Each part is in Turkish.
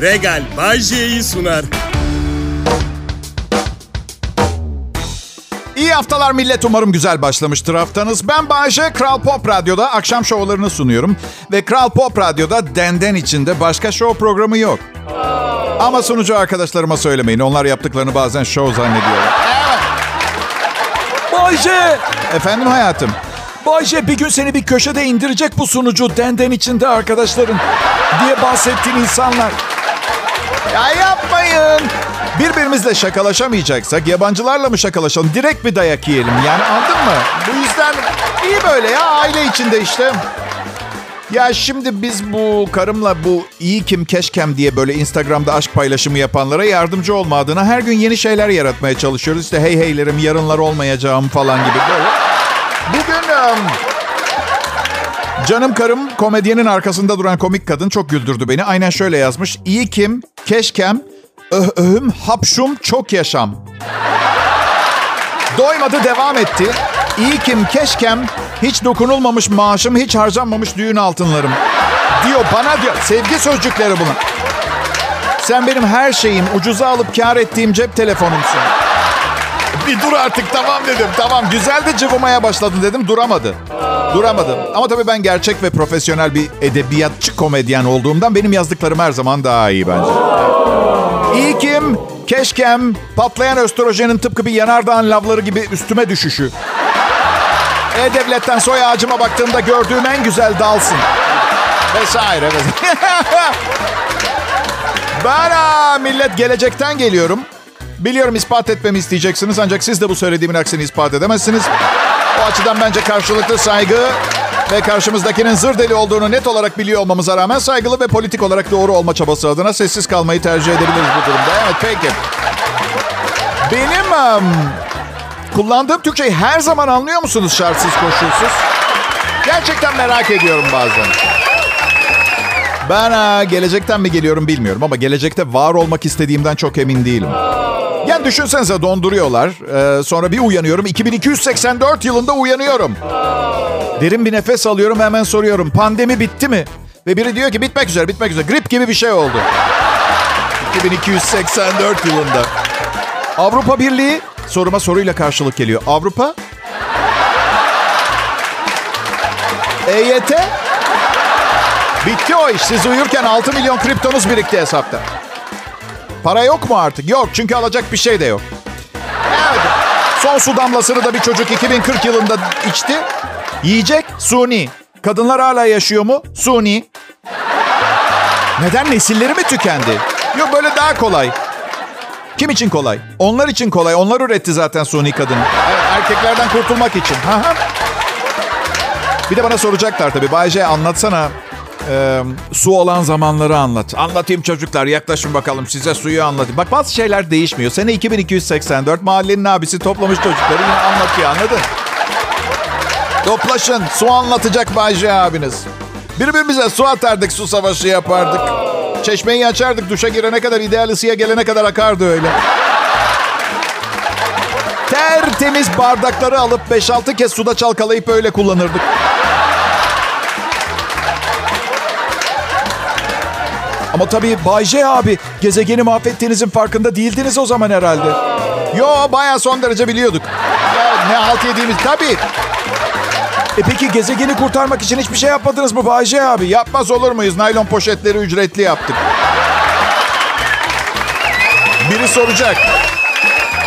Regal Bajje'yi sunar. İyi haftalar millet. Umarım güzel başlamıştır haftanız. Ben Bayece, Kral Pop Radyo'da akşam şovlarını sunuyorum. Ve Kral Pop Radyo'da denden içinde başka şov programı yok. Ama sunucu arkadaşlarıma söylemeyin. Onlar yaptıklarını bazen şov zannediyorlar. Bayce! Efendim hayatım. Bayce bir gün seni bir köşede indirecek bu sunucu denden içinde arkadaşların diye bahsettiğin insanlar. Ya yapmayın. Birbirimizle şakalaşamayacaksak yabancılarla mı şakalaşalım? Direkt bir dayak yiyelim yani anladın mı? Bu yüzden iyi böyle ya aile içinde işte. Ya şimdi biz bu karımla bu iyi kim keşkem diye böyle Instagram'da aşk paylaşımı yapanlara yardımcı olma adına her gün yeni şeyler yaratmaya çalışıyoruz. İşte hey heylerim yarınlar olmayacağım falan gibi böyle. Bugün um, canım karım komedyenin arkasında duran komik kadın çok güldürdü beni. Aynen şöyle yazmış. İyi kim, keşkem, öh öhüm, hapşum, çok yaşam. Doymadı devam etti. İyi kim, keşkem, hiç dokunulmamış maaşım, hiç harcanmamış düğün altınlarım. Diyor bana diyor. Sevgi sözcükleri bunun. Sen benim her şeyim, ucuza alıp kar ettiğim cep telefonumsun. Bir dur artık tamam dedim. Tamam güzel de cıvımaya başladın dedim. Duramadı. Duramadı. Ama tabii ben gerçek ve profesyonel bir edebiyatçı komedyen olduğumdan benim yazdıklarım her zaman daha iyi bence. İyi kim, keşkem, patlayan östrojenin tıpkı bir yanardağın lavları gibi üstüme düşüşü. E-Devlet'ten soy ağacıma baktığımda gördüğüm en güzel dalsın. Vesaire. vesaire. ben aa, millet gelecekten geliyorum. Biliyorum ispat etmemi isteyeceksiniz ancak siz de bu söylediğimin aksini ispat edemezsiniz. O açıdan bence karşılıklı saygı ve karşımızdakinin zır deli olduğunu net olarak biliyor olmamıza rağmen saygılı ve politik olarak doğru olma çabası adına sessiz kalmayı tercih edebiliriz bu durumda. Evet peki. Benim um, kullandığım Türkçeyi her zaman anlıyor musunuz şartsız koşulsuz? Gerçekten merak ediyorum bazen. Ben ha, gelecekten mi geliyorum bilmiyorum ama gelecekte var olmak istediğimden çok emin değilim. Yani düşünsenize donduruyorlar. Ee, sonra bir uyanıyorum. 2284 yılında uyanıyorum. Derin bir nefes alıyorum hemen soruyorum. Pandemi bitti mi? Ve biri diyor ki bitmek üzere bitmek üzere. Grip gibi bir şey oldu. 2284 yılında. Avrupa Birliği soruma soruyla karşılık geliyor. Avrupa? EYT? Bitti o iş. Siz uyurken 6 milyon kriptonuz birikti hesapta. Para yok mu artık? Yok çünkü alacak bir şey de yok. Evet. Son su damlasını da bir çocuk 2040 yılında içti. Yiyecek suni. Kadınlar hala yaşıyor mu? Suni. Neden nesilleri mi tükendi? Yok böyle daha kolay. Kim için kolay? Onlar için kolay. Onlar üretti zaten suni kadını. Erkeklerden kurtulmak için. Bir de bana soracaklar tabii. Bayce anlatsana ee, su olan zamanları anlat. Anlatayım çocuklar yaklaşın bakalım size suyu anlatayım. Bak bazı şeyler değişmiyor. Sene 2284 mahallenin abisi toplamış çocukları yine anlatıyor anladın? Toplaşın su anlatacak Bayce abiniz. Birbirimize su atardık su savaşı yapardık. Çeşmeyi açardık duşa girene kadar ideal ısıya gelene kadar akardı öyle. Tertemiz bardakları alıp 5-6 kez suda çalkalayıp öyle kullanırdık. Ama tabii Bay J abi gezegeni mahvettiğinizin farkında değildiniz o zaman herhalde. Yo baya son derece biliyorduk. Ya, ne halt yediğimiz tabii. E peki gezegeni kurtarmak için hiçbir şey yapmadınız mı Bay J abi? Yapmaz olur muyuz? Naylon poşetleri ücretli yaptık. Biri soracak.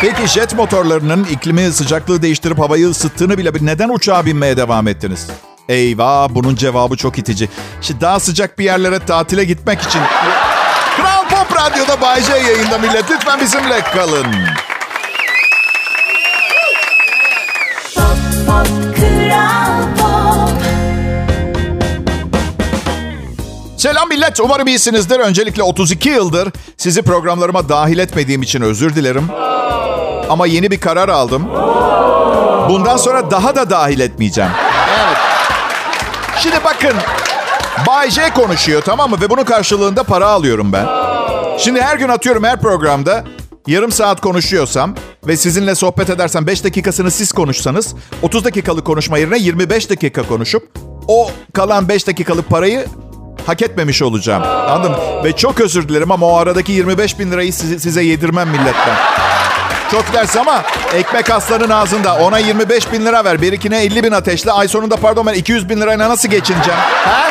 Peki jet motorlarının iklimi sıcaklığı değiştirip havayı ısıttığını bile neden uçağa binmeye devam ettiniz? Eyvah bunun cevabı çok itici. Şimdi daha sıcak bir yerlere tatile gitmek için... Kral Pop Radyo'da Bay J yayında millet. Lütfen bizimle kalın. Pop, pop, Kral Pop. Selam millet. Umarım iyisinizdir. Öncelikle 32 yıldır sizi programlarıma dahil etmediğim için özür dilerim. Ama yeni bir karar aldım. Bundan sonra daha da dahil etmeyeceğim. Evet. Şimdi bakın. Bay J konuşuyor tamam mı? Ve bunun karşılığında para alıyorum ben. Şimdi her gün atıyorum her programda yarım saat konuşuyorsam ve sizinle sohbet edersem 5 dakikasını siz konuşsanız 30 dakikalık konuşma yerine 25 dakika konuşup o kalan 5 dakikalık parayı hak etmemiş olacağım. Anladın mı? Ve çok özür dilerim ama o aradaki 25 bin lirayı size, size yedirmem milletten. Çok ders ama ekmek aslanın ağzında. Ona 25 bin lira ver. Birikine 50 bin ateşle. Ay sonunda pardon ben 200 bin lirayla nasıl geçineceğim? Ha?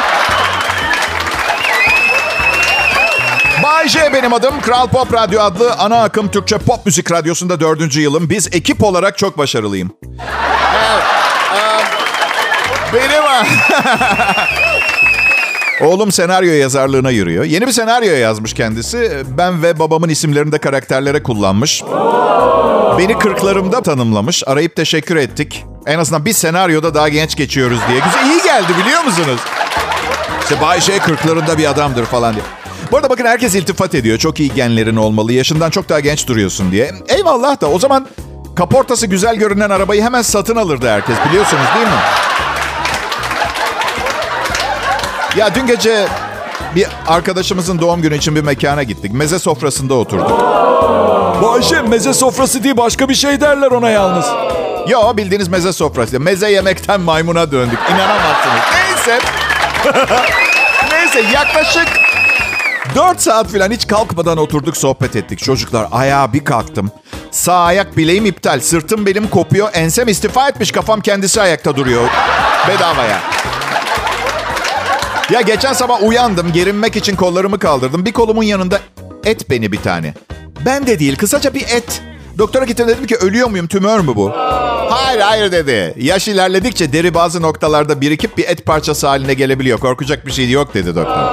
Bay benim adım. Kral Pop Radyo adlı ana akım Türkçe pop müzik radyosunda dördüncü yılım. Biz ekip olarak çok başarılıyım. Benim... Oğlum senaryo yazarlığına yürüyor. Yeni bir senaryo yazmış kendisi. Ben ve babamın isimlerini de karakterlere kullanmış. Beni kırklarımda tanımlamış. Arayıp teşekkür ettik. En azından bir senaryoda daha genç geçiyoruz diye. Güzel, iyi geldi biliyor musunuz? İşte Bay J kırklarında bir adamdır falan diye. Bu arada bakın herkes iltifat ediyor. Çok iyi genlerin olmalı. Yaşından çok daha genç duruyorsun diye. Eyvallah da o zaman kaportası güzel görünen arabayı hemen satın alırdı herkes. Biliyorsunuz değil mi? Ya dün gece bir arkadaşımızın doğum günü için bir mekana gittik. Meze sofrasında oturduk. Bayşe meze sofrası değil başka bir şey derler ona yalnız. Yo bildiğiniz meze sofrası. Meze yemekten maymuna döndük. İnanamazsınız. Neyse. Neyse yaklaşık 4 saat falan hiç kalkmadan oturduk sohbet ettik. Çocuklar ayağa bir kalktım. Sağ ayak bileğim iptal. Sırtım benim kopuyor. Ensem istifa etmiş. Kafam kendisi ayakta duruyor. Bedavaya. Ya geçen sabah uyandım. Gerinmek için kollarımı kaldırdım. Bir kolumun yanında et beni bir tane. Ben de değil. Kısaca bir et. Doktora gittim dedim ki ölüyor muyum? Tümör mü bu? Hayır hayır dedi. Yaş ilerledikçe deri bazı noktalarda birikip bir et parçası haline gelebiliyor. Korkacak bir şey yok dedi doktor.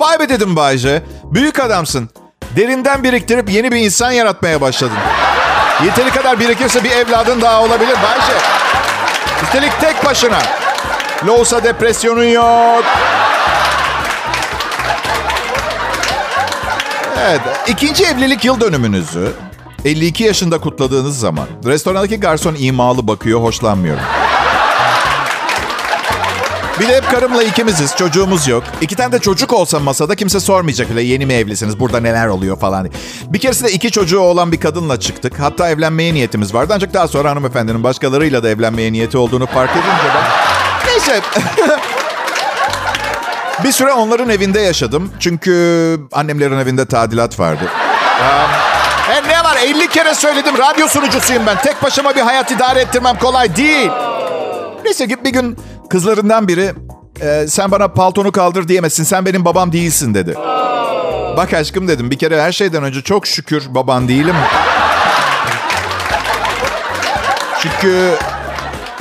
Vay be dedim Bayce. Büyük adamsın. Derinden biriktirip yeni bir insan yaratmaya başladın. Yeteri kadar birikirse bir evladın daha olabilir Bayce. Üstelik tek başına. Loğusa depresyonun yok. Evet. ikinci evlilik yıl dönümünüzü 52 yaşında kutladığınız zaman restorandaki garson imalı bakıyor, hoşlanmıyorum. Bir de hep karımla ikimiziz, çocuğumuz yok. İki tane de çocuk olsa masada kimse sormayacak bile yeni mi evlisiniz, burada neler oluyor falan diye. Bir keresinde iki çocuğu olan bir kadınla çıktık. Hatta evlenmeye niyetimiz vardı ancak daha sonra hanımefendinin başkalarıyla da evlenmeye niyeti olduğunu fark edince ben... Neyse. bir süre onların evinde yaşadım. Çünkü annemlerin evinde tadilat vardı. Um, e ne var 50 kere söyledim radyo sunucusuyum ben. Tek başıma bir hayat idare ettirmem kolay değil. Neyse ki bir gün kızlarından biri e, sen bana paltonu kaldır diyemezsin sen benim babam değilsin dedi. Bak aşkım dedim bir kere her şeyden önce çok şükür baban değilim. Çünkü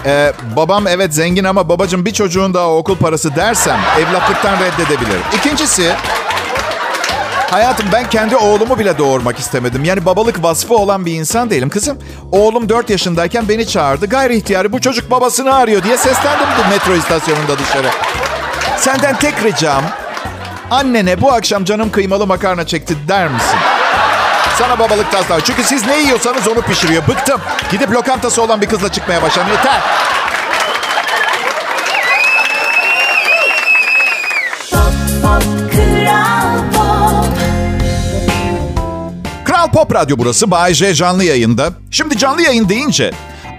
e, babam evet zengin ama babacığım bir çocuğun daha okul parası dersem evlatlıktan reddedebilirim. İkincisi Hayatım ben kendi oğlumu bile doğurmak istemedim. Yani babalık vasfı olan bir insan değilim. Kızım oğlum 4 yaşındayken beni çağırdı. Gayri ihtiyari bu çocuk babasını arıyor diye seslendim bu metro istasyonunda dışarı. Senden tek ricam annene bu akşam canım kıymalı makarna çekti der misin? Sana babalık taslağı. Çünkü siz ne yiyorsanız onu pişiriyor. Bıktım. Gidip lokantası olan bir kızla çıkmaya başladım. Yeter. Pop. Kral Pop Radyo burası. Bay J canlı yayında. Şimdi canlı yayın deyince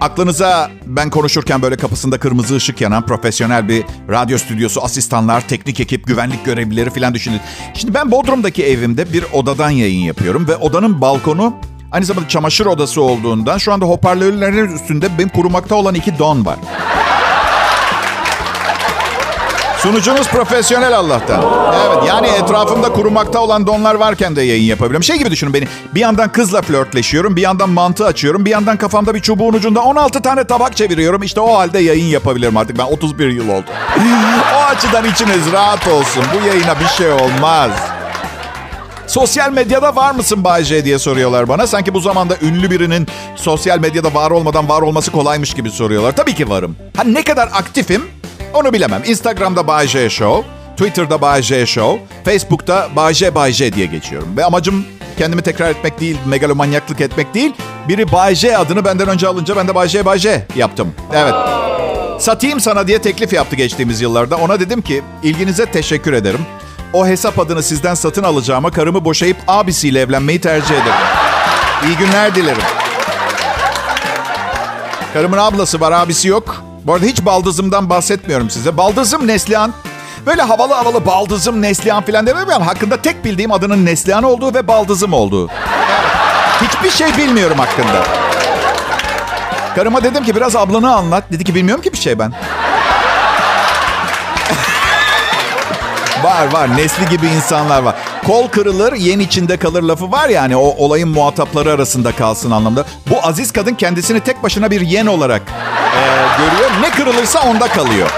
aklınıza ben konuşurken böyle kapısında kırmızı ışık yanan profesyonel bir radyo stüdyosu, asistanlar, teknik ekip, güvenlik görevlileri falan düşünün. Şimdi ben Bodrum'daki evimde bir odadan yayın yapıyorum ve odanın balkonu aynı zamanda çamaşır odası olduğundan şu anda hoparlörlerin üstünde benim kurumakta olan iki don var. Sunucunuz profesyonel Allah'tan. Evet yani etrafımda kurumakta olan donlar varken de yayın yapabiliyorum. Şey gibi düşünün beni. Bir yandan kızla flörtleşiyorum. Bir yandan mantı açıyorum. Bir yandan kafamda bir çubuğun ucunda 16 tane tabak çeviriyorum. İşte o halde yayın yapabilirim artık. Ben 31 yıl oldu. o açıdan içiniz rahat olsun. Bu yayına bir şey olmaz. Sosyal medyada var mısın Bay J diye soruyorlar bana. Sanki bu zamanda ünlü birinin sosyal medyada var olmadan var olması kolaymış gibi soruyorlar. Tabii ki varım. Ha ne kadar aktifim onu bilemem. Instagram'da Bay J Show, Twitter'da Bay J Show, Facebook'ta Bay J Bay J diye geçiyorum. Ve amacım kendimi tekrar etmek değil, megalomanyaklık etmek değil. Biri Bay J adını benden önce alınca ben de Bay J Bay J yaptım. Evet. Satayım sana diye teklif yaptı geçtiğimiz yıllarda. Ona dedim ki ilginize teşekkür ederim. O hesap adını sizden satın alacağıma karımı boşayıp abisiyle evlenmeyi tercih ederim. İyi günler dilerim. Karımın ablası var, abisi yok. Bu arada hiç baldızımdan bahsetmiyorum size. Baldızım Neslihan. Böyle havalı havalı baldızım Neslihan falan ama hakkında tek bildiğim adının Neslihan olduğu ve baldızım olduğu. Hiçbir şey bilmiyorum hakkında. Karıma dedim ki biraz ablanı anlat. Dedi ki bilmiyorum ki bir şey ben. var var nesli gibi insanlar var. Kol kırılır yen içinde kalır lafı var ya hani o olayın muhatapları arasında kalsın anlamda. Bu aziz kadın kendisini tek başına bir yen olarak e, görüyor. Ne kırılırsa onda kalıyor.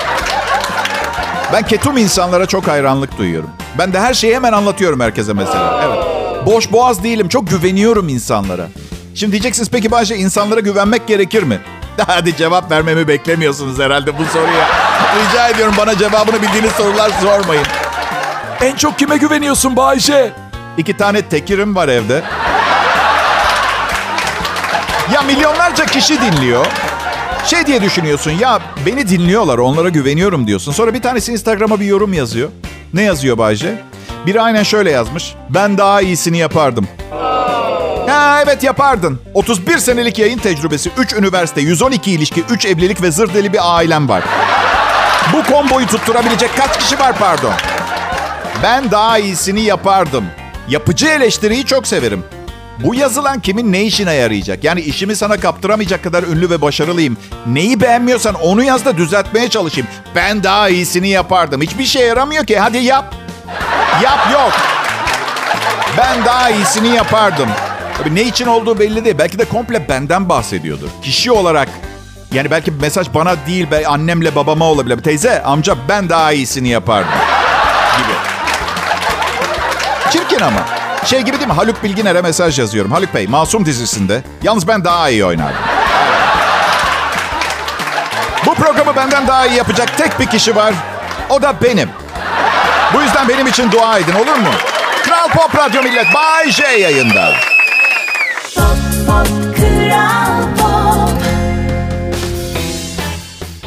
Ben ketum insanlara çok hayranlık duyuyorum. Ben de her şeyi hemen anlatıyorum herkese mesela. Evet. Boş boğaz değilim. Çok güveniyorum insanlara. Şimdi diyeceksiniz peki Bayşe insanlara güvenmek gerekir mi? Hadi cevap vermemi beklemiyorsunuz herhalde bu soruya. Rica ediyorum bana cevabını bildiğiniz sorular sormayın. En çok kime güveniyorsun Bayce? İki tane tekirim var evde. Ya milyonlarca kişi dinliyor. Şey diye düşünüyorsun ya beni dinliyorlar onlara güveniyorum diyorsun. Sonra bir tanesi Instagram'a bir yorum yazıyor. Ne yazıyor Bayce? Biri aynen şöyle yazmış. Ben daha iyisini yapardım. Ha evet yapardın. 31 senelik yayın tecrübesi, 3 üniversite, 112 ilişki, 3 evlilik ve zır deli bir ailem var. Bu komboyu tutturabilecek kaç kişi var pardon? Ben daha iyisini yapardım. Yapıcı eleştiriyi çok severim. Bu yazılan kimin ne işine yarayacak? Yani işimi sana kaptıramayacak kadar ünlü ve başarılıyım. Neyi beğenmiyorsan onu yaz da düzeltmeye çalışayım. Ben daha iyisini yapardım. Hiçbir şey yaramıyor ki. Hadi yap. Yap yok. Ben daha iyisini yapardım. Tabii ne için olduğu belli değil. Belki de komple benden bahsediyordur. Kişi olarak yani belki mesaj bana değil, be annemle babama olabilir. Teyze, amca ben daha iyisini yapardım gibi. Çirkin ama. Şey gibi değil mi? Haluk Bilginer'e mesaj yazıyorum. Haluk Bey, Masum dizisinde. Yalnız ben daha iyi oynardım. Bu programı benden daha iyi yapacak tek bir kişi var. O da benim. Bu yüzden benim için dua edin olur mu? Kral Pop Radyo Millet Bay J yayında. Pop pop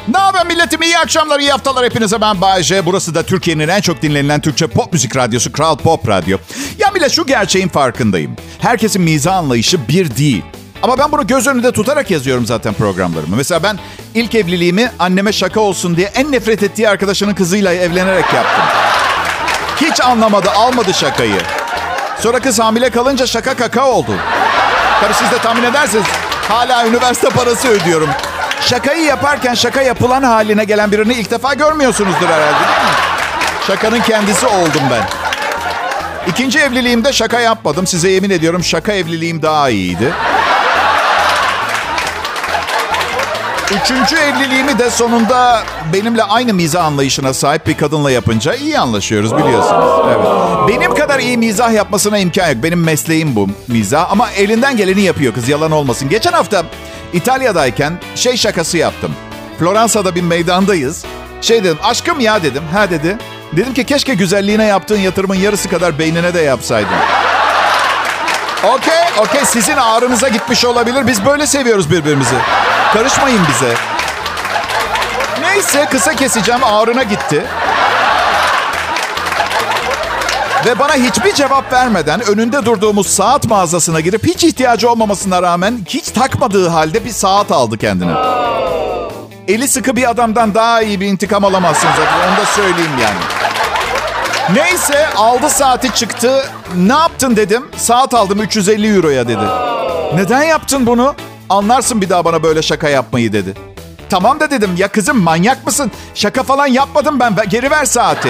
Ne haber milletim? İyi akşamlar, iyi haftalar hepinize. Ben Bayece. Burası da Türkiye'nin en çok dinlenilen Türkçe pop müzik radyosu Kral Pop Radyo. Ya millet şu gerçeğin farkındayım. Herkesin mizah anlayışı bir değil. Ama ben bunu göz önünde tutarak yazıyorum zaten programlarımı. Mesela ben ilk evliliğimi anneme şaka olsun diye en nefret ettiği arkadaşının kızıyla evlenerek yaptım. Hiç anlamadı, almadı şakayı. Sonra kız hamile kalınca şaka kaka oldu. Tabii siz de tahmin edersiniz. Hala üniversite parası ödüyorum. Şakayı yaparken şaka yapılan haline gelen birini ilk defa görmüyorsunuzdur herhalde değil mi? Şakanın kendisi oldum ben. İkinci evliliğimde şaka yapmadım. Size yemin ediyorum şaka evliliğim daha iyiydi. Üçüncü evliliğimi de sonunda benimle aynı mizah anlayışına sahip bir kadınla yapınca iyi anlaşıyoruz biliyorsunuz. Evet. Benim kadar iyi mizah yapmasına imkan yok. Benim mesleğim bu mizah ama elinden geleni yapıyor kız yalan olmasın. Geçen hafta İtalya'dayken şey şakası yaptım. Floransa'da bir meydandayız. Şey dedim aşkım ya dedim. Ha dedi. Dedim ki keşke güzelliğine yaptığın yatırımın yarısı kadar beynine de yapsaydın. Okey, okey. Sizin ağrınıza gitmiş olabilir. Biz böyle seviyoruz birbirimizi. Karışmayın bize. Neyse kısa keseceğim. Ağrına gitti. Ve bana hiçbir cevap vermeden önünde durduğumuz saat mağazasına girip hiç ihtiyacı olmamasına rağmen hiç takmadığı halde bir saat aldı kendine. Eli sıkı bir adamdan daha iyi bir intikam alamazsınız. Onu da söyleyeyim yani. Neyse aldı saati çıktı. Ne yaptın dedim. Saat aldım 350 euroya dedi. Neden yaptın bunu? Anlarsın bir daha bana böyle şaka yapmayı dedi. Tamam da dedim ya kızım manyak mısın? Şaka falan yapmadım ben. Geri ver saati.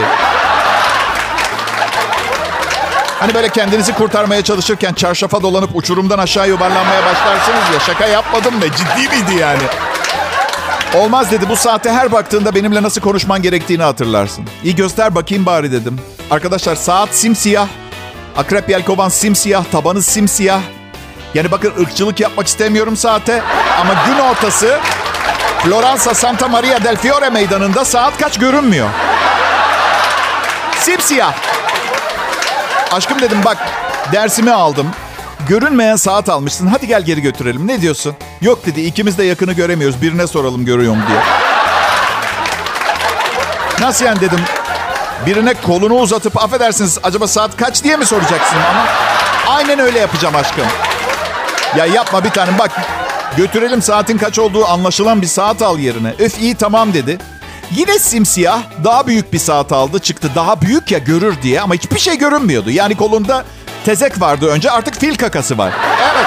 Hani böyle kendinizi kurtarmaya çalışırken çarşafa dolanıp uçurumdan aşağı yuvarlanmaya başlarsınız ya. Şaka yapmadım ne? Ciddi miydi yani? Olmaz dedi. Bu saate her baktığında benimle nasıl konuşman gerektiğini hatırlarsın. İyi göster bakayım bari dedim. Arkadaşlar saat simsiyah. Akrep yelkovan simsiyah. Tabanı simsiyah. Yani bakın ırkçılık yapmak istemiyorum saate. Ama gün ortası Floransa Santa Maria del Fiore meydanında saat kaç görünmüyor. Simsiyah. Aşkım dedim bak dersimi aldım. Görünmeyen saat almışsın. Hadi gel geri götürelim. Ne diyorsun? Yok dedi. ikimiz de yakını göremiyoruz. Birine soralım görüyor mu diye. Nasıl yani dedim. Birine kolunu uzatıp affedersiniz acaba saat kaç diye mi soracaksın ama? Aynen öyle yapacağım aşkım. Ya yapma bir tanem bak. Götürelim saatin kaç olduğu anlaşılan bir saat al yerine. Öf iyi tamam dedi. Yine simsiyah, daha büyük bir saat aldı çıktı. Daha büyük ya görür diye ama hiçbir şey görünmüyordu. Yani kolunda tezek vardı önce artık fil kakası var. Evet.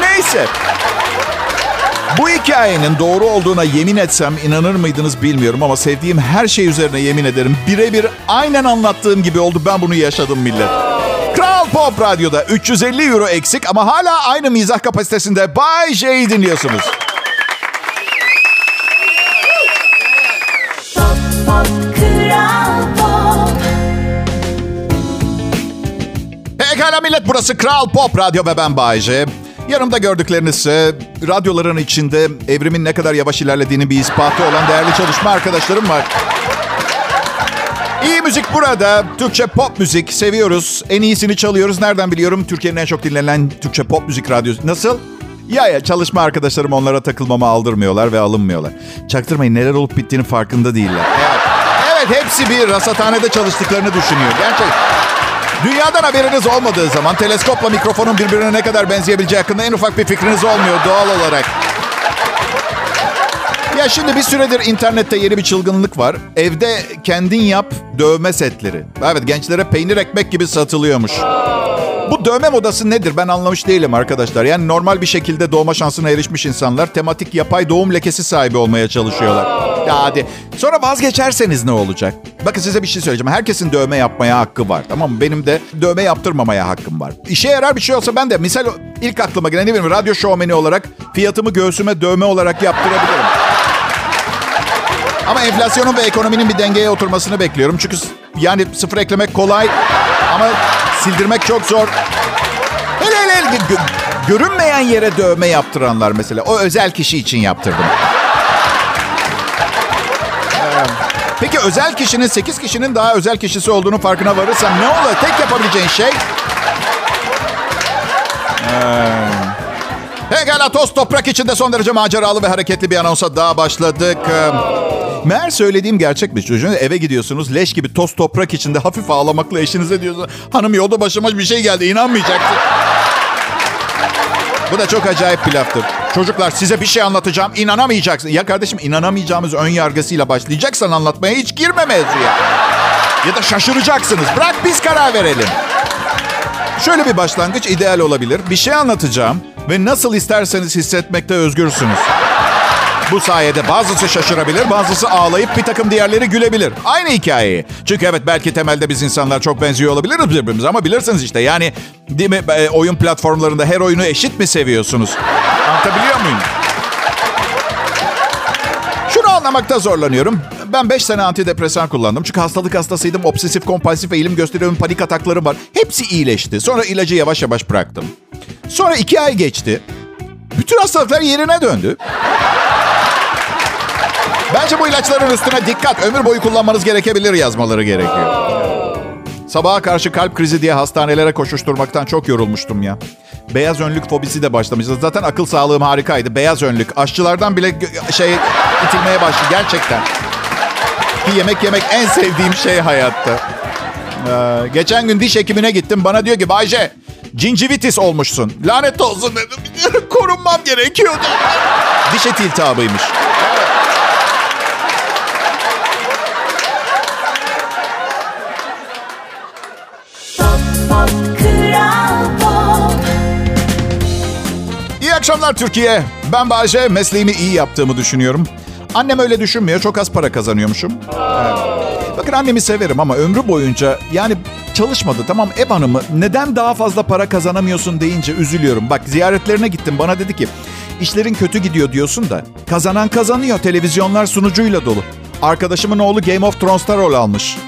Neyse. Bu hikayenin doğru olduğuna yemin etsem inanır mıydınız bilmiyorum ama sevdiğim her şey üzerine yemin ederim. Birebir aynen anlattığım gibi oldu. Ben bunu yaşadım millet. Kral Pop Radyo'da 350 euro eksik ama hala aynı mizah kapasitesinde Bay J'yi dinliyorsunuz. Pekala millet burası Kral Pop Radyo ve ben Bayece. Yanımda gördükleriniz ise radyoların içinde evrimin ne kadar yavaş ilerlediğini bir ispatı olan değerli çalışma arkadaşlarım var. İyi müzik burada. Türkçe pop müzik seviyoruz. En iyisini çalıyoruz. Nereden biliyorum? Türkiye'nin en çok dinlenen Türkçe pop müzik radyosu. Nasıl? Ya ya çalışma arkadaşlarım onlara takılmama aldırmıyorlar ve alınmıyorlar. Çaktırmayın neler olup bittiğinin farkında değiller. Evet, evet hepsi bir rasathanede çalıştıklarını düşünüyor. Gerçek. Dünyadan haberiniz olmadığı zaman teleskopla mikrofonun birbirine ne kadar benzeyebileceği hakkında en ufak bir fikriniz olmuyor doğal olarak. Ya şimdi bir süredir internette yeni bir çılgınlık var. Evde kendin yap dövme setleri. Evet gençlere peynir ekmek gibi satılıyormuş. Bu dövme modası nedir ben anlamış değilim arkadaşlar. Yani normal bir şekilde doğma şansına erişmiş insanlar tematik yapay doğum lekesi sahibi olmaya çalışıyorlar. Ya hadi. Sonra vazgeçerseniz ne olacak? Bakın size bir şey söyleyeceğim. Herkesin dövme yapmaya hakkı var. Tamam mı? Benim de dövme yaptırmamaya hakkım var. İşe yarar bir şey olsa ben de misal ilk aklıma gelen ne bileyim radyo şovmeni olarak fiyatımı göğsüme dövme olarak yaptırabilirim. Ama enflasyonun ve ekonominin bir dengeye oturmasını bekliyorum. Çünkü yani sıfır eklemek kolay ama sildirmek çok zor. Hele hele gö- görünmeyen yere dövme yaptıranlar mesela. O özel kişi için yaptırdım. Ee, Peki özel kişinin 8 kişinin daha özel kişisi olduğunu farkına varırsam ne olur? Tek yapabileceğin şey... Ee, Pekala toz toprak içinde son derece maceralı ve hareketli bir anonsa daha başladık. Ee, Meğer söylediğim gerçekmiş çocuğun. Eve gidiyorsunuz leş gibi toz toprak içinde hafif ağlamakla eşinize diyorsunuz. Hanım yolda başıma bir şey geldi inanmayacaksın. Bu da çok acayip bir laftır. Çocuklar size bir şey anlatacağım inanamayacaksın. Ya kardeşim inanamayacağımız ön yargısıyla başlayacaksan anlatmaya hiç girme mevzuya. Ya da şaşıracaksınız. Bırak biz karar verelim. Şöyle bir başlangıç ideal olabilir. Bir şey anlatacağım ve nasıl isterseniz hissetmekte özgürsünüz. Bu sayede bazısı şaşırabilir, bazısı ağlayıp bir takım diğerleri gülebilir. Aynı hikayeyi. Çünkü evet belki temelde biz insanlar çok benziyor olabiliriz birbirimize ama bilirsiniz işte yani değil mi e, oyun platformlarında her oyunu eşit mi seviyorsunuz? Anlatabiliyor muyum? Şunu anlamakta zorlanıyorum. Ben 5 sene antidepresan kullandım. Çünkü hastalık hastasıydım. Obsesif kompulsif eğilim gösteriyorum. Panik ataklarım var. Hepsi iyileşti. Sonra ilacı yavaş yavaş bıraktım. Sonra 2 ay geçti. Bütün hastalıklar yerine döndü. Bence bu ilaçların üstüne dikkat. Ömür boyu kullanmanız gerekebilir yazmaları gerekiyor. Sabaha karşı kalp krizi diye hastanelere koşuşturmaktan çok yorulmuştum ya. Beyaz önlük fobisi de başlamıştı. Zaten akıl sağlığım harikaydı. Beyaz önlük. Aşçılardan bile şey itilmeye başladı gerçekten. Ki yemek yemek en sevdiğim şey hayatta. Ee, geçen gün diş hekimine gittim. Bana diyor ki Bayce gingivitis olmuşsun. Lanet olsun dedim. Korunmam gerekiyordu. Diş eti iltihabıymış. Pop akşamlar Türkiye. Ben Bayce. Mesleğimi iyi yaptığımı düşünüyorum. Annem öyle düşünmüyor. Çok az para kazanıyormuşum. Evet. Bakın annemi severim ama ömrü boyunca yani çalışmadı tamam ev hanımı neden daha fazla para kazanamıyorsun deyince üzülüyorum. Bak ziyaretlerine gittim bana dedi ki işlerin kötü gidiyor diyorsun da kazanan kazanıyor televizyonlar sunucuyla dolu. Arkadaşımın oğlu Game of Thrones'ta rol almış.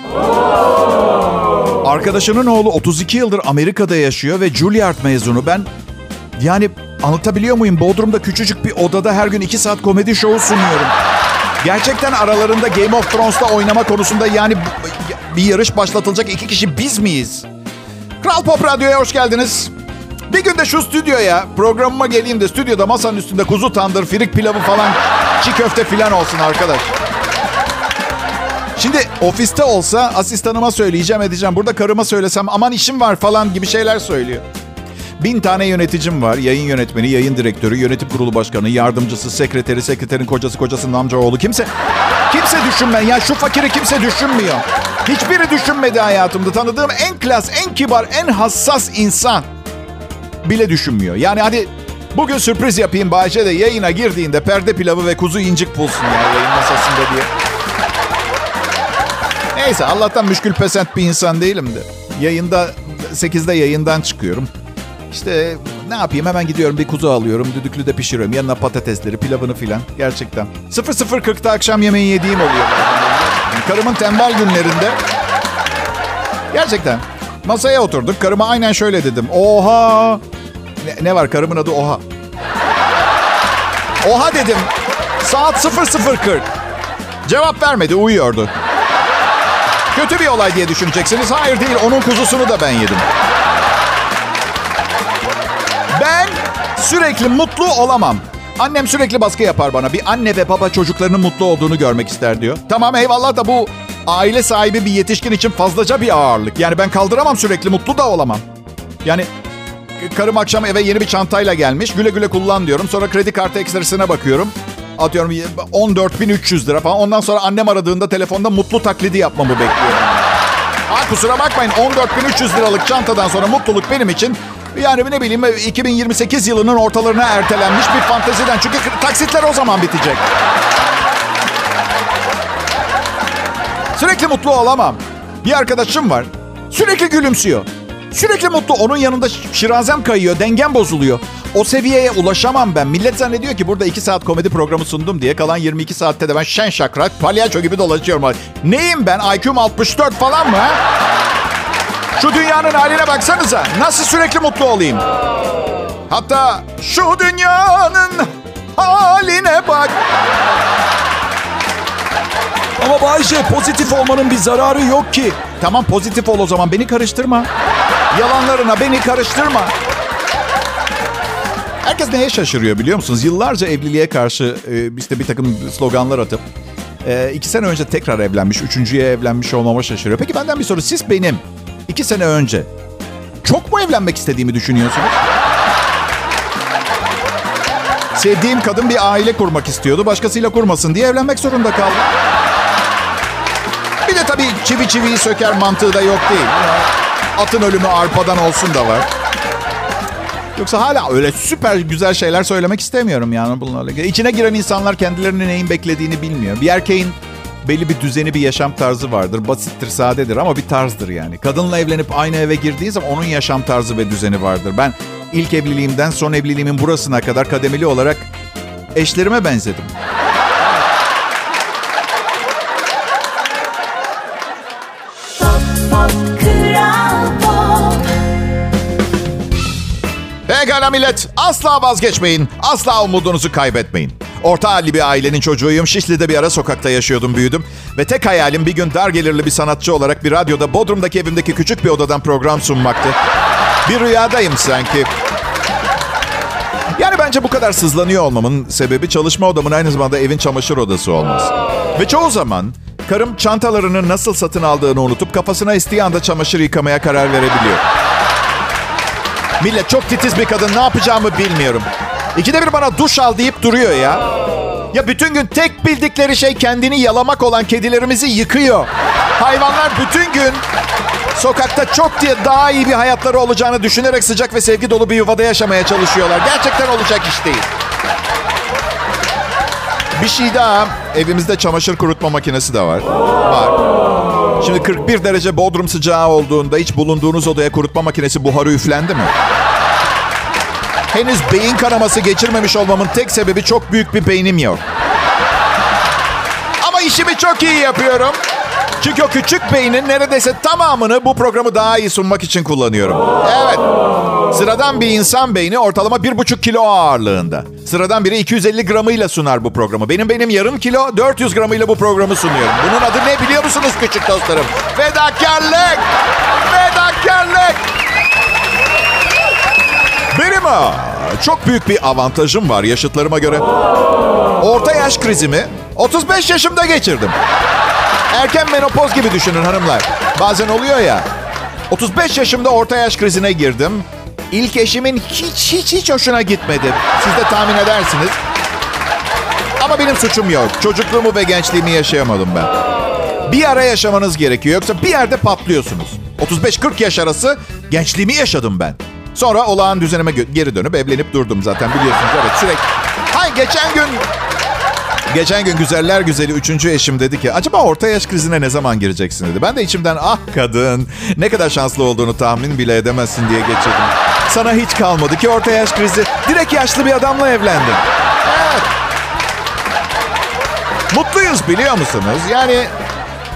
Arkadaşının oğlu 32 yıldır Amerika'da yaşıyor ve Juilliard mezunu. Ben yani anlatabiliyor muyum? Bodrum'da küçücük bir odada her gün 2 saat komedi şovu sunuyorum. Gerçekten aralarında Game of Thrones'ta oynama konusunda yani bir yarış başlatılacak iki kişi biz miyiz? Kral Pop Radyo'ya hoş geldiniz. Bir gün de şu stüdyoya programıma geleyim de stüdyoda masanın üstünde kuzu tandır, firik pilavı falan, çiğ köfte falan olsun arkadaş. Şimdi ofiste olsa asistanıma söyleyeceğim edeceğim. Burada karıma söylesem aman işim var falan gibi şeyler söylüyor. Bin tane yöneticim var. Yayın yönetmeni, yayın direktörü, yönetim kurulu başkanı, yardımcısı, sekreteri, sekreterin kocası, kocasının amcaoğlu. Kimse, kimse kimse düşünme. Ya şu fakiri kimse düşünmüyor. Hiçbiri düşünmedi hayatımda. Tanıdığım en klas, en kibar, en hassas insan bile düşünmüyor. Yani hadi bugün sürpriz yapayım Bayce de yayına girdiğinde perde pilavı ve kuzu incik bulsun ya yayın masasında diye. Neyse Allah'tan müşkül pesent bir insan değilim de. Yayında 8'de yayından çıkıyorum. İşte ne yapayım hemen gidiyorum bir kuzu alıyorum. Düdüklü de pişiriyorum. Yanına patatesleri, pilavını filan. Gerçekten. 00.40'da akşam yemeği yediğim oluyor. Karımın tembel günlerinde. Gerçekten. Masaya oturduk. Karıma aynen şöyle dedim. Oha. Ne, ne var karımın adı Oha. Oha dedim. Saat 00.40. Cevap vermedi uyuyordu. Kötü bir olay diye düşüneceksiniz. Hayır değil onun kuzusunu da ben yedim. Ben sürekli mutlu olamam. Annem sürekli baskı yapar bana. Bir anne ve baba çocuklarının mutlu olduğunu görmek ister diyor. Tamam eyvallah da bu aile sahibi bir yetişkin için fazlaca bir ağırlık. Yani ben kaldıramam sürekli mutlu da olamam. Yani karım akşam eve yeni bir çantayla gelmiş. Güle güle kullan diyorum. Sonra kredi kartı ekstresine bakıyorum. Atıyorum 14.300 lira falan. Ondan sonra annem aradığında telefonda mutlu taklidi yapmamı bekliyorum. Ha kusura bakmayın 14.300 liralık çantadan sonra mutluluk benim için yani ne bileyim 2028 yılının ortalarına ertelenmiş bir fanteziden. Çünkü taksitler o zaman bitecek. Sürekli mutlu olamam. Bir arkadaşım var. Sürekli gülümsüyor. Sürekli mutlu. Onun yanında şirazem kayıyor. Dengem bozuluyor. O seviyeye ulaşamam ben. Millet zannediyor ki burada 2 saat komedi programı sundum diye kalan 22 saatte de ben şen şakrak palyaço gibi dolaşıyorum. Neyim ben? IQ'm 64 falan mı? Şu dünyanın haline baksanıza. Nasıl sürekli mutlu olayım? Hatta şu dünyanın haline bak. Ama Bayce pozitif olmanın bir zararı yok ki. Tamam pozitif ol o zaman. Beni karıştırma. Yalanlarına beni karıştırma. Herkes neye şaşırıyor biliyor musunuz? Yıllarca evliliğe karşı e, işte bir takım sloganlar atıp e, iki sene önce tekrar evlenmiş, üçüncüye evlenmiş olmama şaşırıyor. Peki benden bir soru. Siz benim iki sene önce çok mu evlenmek istediğimi düşünüyorsunuz? Sevdiğim kadın bir aile kurmak istiyordu. Başkasıyla kurmasın diye evlenmek zorunda kaldım. Bir de tabii çivi çiviyi söker mantığı da yok değil. Atın ölümü arpadan olsun da var. Yoksa hala öyle süper güzel şeyler söylemek istemiyorum yani bunlarla. İçine giren insanlar kendilerinin neyin beklediğini bilmiyor. Bir erkeğin belli bir düzeni, bir yaşam tarzı vardır. Basittir, sadedir ama bir tarzdır yani. Kadınla evlenip aynı eve girdiği zaman onun yaşam tarzı ve düzeni vardır. Ben ilk evliliğimden son evliliğimin burasına kadar kademeli olarak eşlerime benzedim. Pop pop. Pekala millet. Asla vazgeçmeyin. Asla umudunuzu kaybetmeyin. Orta halli bir ailenin çocuğuyum. Şişli'de bir ara sokakta yaşıyordum, büyüdüm. Ve tek hayalim bir gün dar gelirli bir sanatçı olarak bir radyoda Bodrum'daki evimdeki küçük bir odadan program sunmaktı. Bir rüyadayım sanki. Yani bence bu kadar sızlanıyor olmamın sebebi çalışma odamın aynı zamanda evin çamaşır odası olması. Ve çoğu zaman karım çantalarını nasıl satın aldığını unutup kafasına estiği anda çamaşır yıkamaya karar verebiliyor. Millet çok titiz bir kadın ne yapacağımı bilmiyorum. İkide bir bana duş al deyip duruyor ya. Ya bütün gün tek bildikleri şey kendini yalamak olan kedilerimizi yıkıyor. Hayvanlar bütün gün sokakta çok diye daha iyi bir hayatları olacağını düşünerek sıcak ve sevgi dolu bir yuvada yaşamaya çalışıyorlar. Gerçekten olacak iş değil. Bir şey daha. Evimizde çamaşır kurutma makinesi de var. Var. Şimdi 41 derece bodrum sıcağı olduğunda hiç bulunduğunuz odaya kurutma makinesi buharı üflendi mi? Henüz beyin kanaması geçirmemiş olmamın tek sebebi çok büyük bir beynim yok. Ama işimi çok iyi yapıyorum. Çünkü o küçük beynin neredeyse tamamını bu programı daha iyi sunmak için kullanıyorum. Evet. Sıradan bir insan beyni ortalama bir buçuk kilo ağırlığında. Sıradan biri 250 gramıyla sunar bu programı. Benim benim yarım kilo 400 gramıyla bu programı sunuyorum. Bunun adı ne biliyor musunuz küçük dostlarım? Fedakarlık! Fedakarlık! Benim ha, çok büyük bir avantajım var yaşıtlarıma göre. Orta yaş krizimi 35 yaşımda geçirdim. Erken menopoz gibi düşünün hanımlar. Bazen oluyor ya. 35 yaşımda orta yaş krizine girdim. İlk eşimin hiç hiç hiç hoşuna gitmedi. Siz de tahmin edersiniz. Ama benim suçum yok. Çocukluğumu ve gençliğimi yaşayamadım ben. Bir ara yaşamanız gerekiyor. Yoksa bir yerde patlıyorsunuz. 35-40 yaş arası gençliğimi yaşadım ben. Sonra olağan düzenime geri dönüp evlenip durdum zaten biliyorsunuz. Evet sürekli. Hay geçen gün Geçen gün güzeller güzeli üçüncü eşim dedi ki acaba orta yaş krizine ne zaman gireceksin dedi. Ben de içimden ah kadın ne kadar şanslı olduğunu tahmin bile edemezsin diye geçirdim. Sana hiç kalmadı ki orta yaş krizi. Direkt yaşlı bir adamla evlendin. Evet. Mutluyuz biliyor musunuz? Yani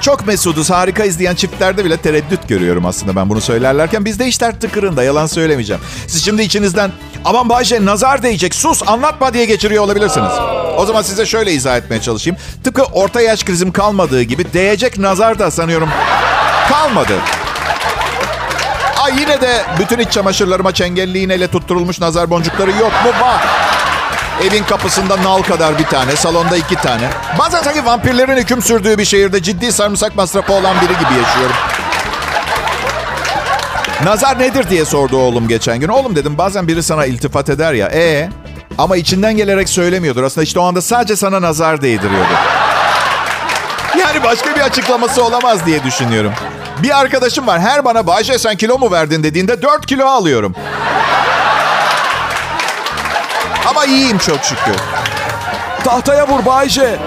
çok mesuduz, harika izleyen çiftlerde bile tereddüt görüyorum aslında ben bunu söylerlerken. Bizde işler tıkırında, yalan söylemeyeceğim. Siz şimdi içinizden aman Bayce nazar değecek, sus anlatma diye geçiriyor olabilirsiniz. O zaman size şöyle izah etmeye çalışayım. Tıpkı orta yaş krizim kalmadığı gibi değecek nazar da sanıyorum kalmadı. Ay yine de bütün iç çamaşırlarıma çengelli iğneyle tutturulmuş nazar boncukları yok mu? Var. Evin kapısında nal kadar bir tane, salonda iki tane. Bazen sanki vampirlerin hüküm sürdüğü bir şehirde ciddi sarımsak masrafı olan biri gibi yaşıyorum. Nazar nedir diye sordu oğlum geçen gün. Oğlum dedim bazen biri sana iltifat eder ya. E ama içinden gelerek söylemiyordur. Aslında işte o anda sadece sana nazar değdiriyordu. Yani başka bir açıklaması olamaz diye düşünüyorum. Bir arkadaşım var her bana Bayce sen kilo mu verdin dediğinde 4 kilo alıyorum. Ama iyiyim çok şükür. Tahtaya vur Bayce.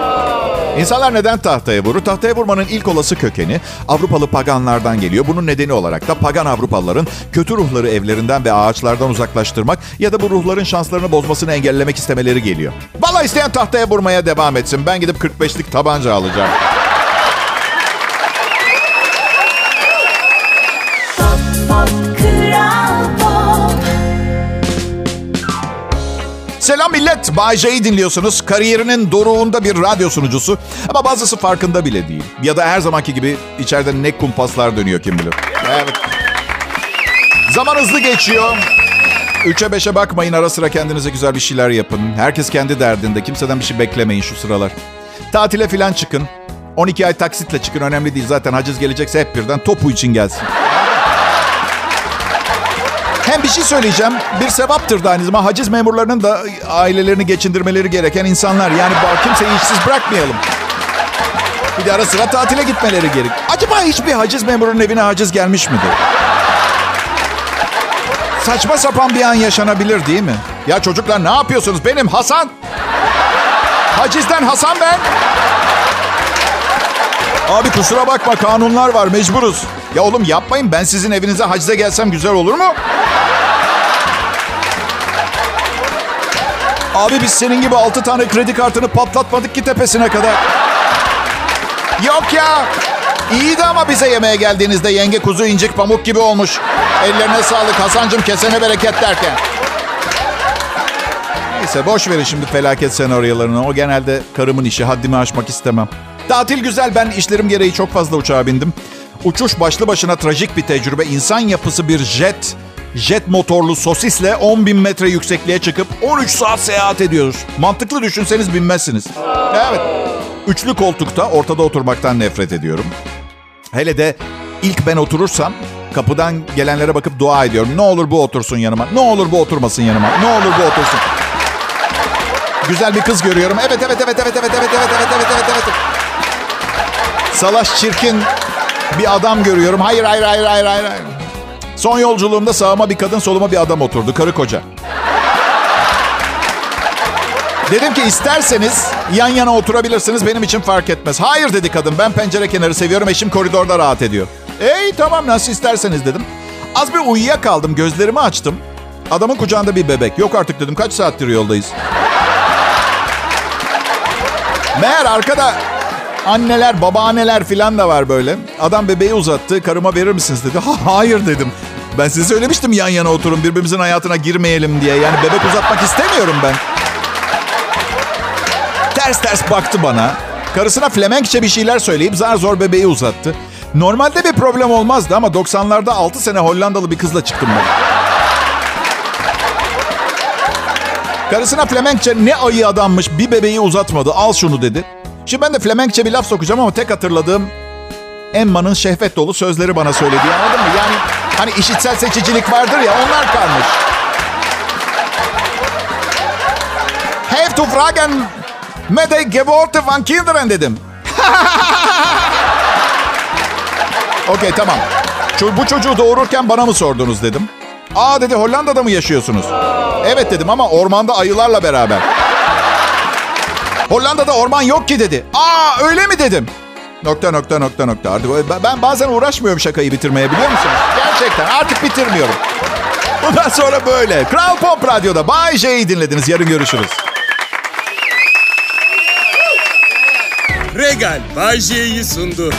İnsanlar neden tahtaya vurur? Tahtaya vurmanın ilk olası kökeni Avrupalı paganlardan geliyor. Bunun nedeni olarak da pagan Avrupalıların kötü ruhları evlerinden ve ağaçlardan uzaklaştırmak ya da bu ruhların şanslarını bozmasını engellemek istemeleri geliyor. Valla isteyen tahtaya vurmaya devam etsin. Ben gidip 45'lik tabanca alacağım. Selam millet. Bay J'yi dinliyorsunuz. Kariyerinin doruğunda bir radyo sunucusu. Ama bazısı farkında bile değil. Ya da her zamanki gibi içeride ne kumpaslar dönüyor kim bilir. Evet. Zaman hızlı geçiyor. Üçe beşe bakmayın. Ara sıra kendinize güzel bir şeyler yapın. Herkes kendi derdinde. Kimseden bir şey beklemeyin şu sıralar. Tatile falan çıkın. 12 ay taksitle çıkın. Önemli değil. Zaten haciz gelecekse hep birden topu için gelsin. Hem bir şey söyleyeceğim. Bir sevaptır da aynı zamanda. Haciz memurlarının da ailelerini geçindirmeleri gereken insanlar. Yani kimseyi işsiz bırakmayalım. Bir de ara sıra tatile gitmeleri gerek. Acaba hiçbir haciz memurunun evine haciz gelmiş midir? Saçma sapan bir an yaşanabilir değil mi? Ya çocuklar ne yapıyorsunuz? Benim Hasan. Hacizden Hasan ben. Abi kusura bakma kanunlar var mecburuz. Ya oğlum yapmayın ben sizin evinize hacize gelsem güzel olur mu? Abi biz senin gibi altı tane kredi kartını patlatmadık ki tepesine kadar. Yok ya. İyiydi ama bize yemeğe geldiğinizde yenge kuzu incik pamuk gibi olmuş. Ellerine sağlık Hasancım kesene bereket derken. Neyse boş verin şimdi felaket senaryolarını. O genelde karımın işi haddimi aşmak istemem. Tatil güzel ben işlerim gereği çok fazla uçağa bindim. Uçuş başlı başına trajik bir tecrübe. İnsan yapısı bir jet, jet motorlu sosisle 10 bin metre yüksekliğe çıkıp 13 saat seyahat ediyoruz. Mantıklı düşünseniz binmezsiniz. Evet. Üçlü koltukta ortada oturmaktan nefret ediyorum. Hele de ilk ben oturursam kapıdan gelenlere bakıp dua ediyorum. Ne olur bu otursun yanıma. Ne olur bu oturmasın yanıma. Ne olur bu otursun. Güzel bir kız görüyorum. Evet evet evet evet evet evet evet evet evet evet evet. Salaş çirkin bir adam görüyorum. Hayır hayır hayır hayır hayır. hayır. Son yolculuğumda sağıma bir kadın soluma bir adam oturdu. Karı koca. Dedim ki isterseniz yan yana oturabilirsiniz benim için fark etmez. Hayır dedi kadın ben pencere kenarı seviyorum eşim koridorda rahat ediyor. Ey tamam nasıl isterseniz dedim. Az bir uyuyakaldım gözlerimi açtım. Adamın kucağında bir bebek. Yok artık dedim kaç saattir yoldayız. Meğer arkada anneler, babaanneler filan da var böyle. Adam bebeği uzattı. Karıma verir misiniz dedi. Ha, hayır dedim. Ben size söylemiştim yan yana oturun birbirimizin hayatına girmeyelim diye. Yani bebek uzatmak istemiyorum ben. Ters ters baktı bana. Karısına Flemenkçe bir şeyler söyleyip zar zor bebeği uzattı. Normalde bir problem olmazdı ama 90'larda 6 sene Hollandalı bir kızla çıktım ben. Karısına Flemenkçe ne ayı adammış bir bebeği uzatmadı al şunu dedi. Şimdi ben de Flemenkçe bir laf sokacağım ama tek hatırladığım Emma'nın şehvet dolu sözleri bana söylediği anladın mı? Yani hani işitsel seçicilik vardır ya onlar kalmış. Have to fragen Mede Gevorte van Kinderen dedim. Okey tamam. Bu çocuğu doğururken bana mı sordunuz dedim. Aa dedi Hollanda'da mı yaşıyorsunuz? Evet dedim ama ormanda ayılarla beraber. Hollanda'da orman yok ki dedi. Aa öyle mi dedim. Nokta nokta nokta nokta. Artık ben- bazen uğraşmıyorum şakayı bitirmeye biliyor musunuz? Gerçekten artık bitirmiyorum. Bundan sonra böyle. Kral Pop Radyo'da Bay J'yi dinlediniz. Yarın görüşürüz. Regal Bay J'yi sundu.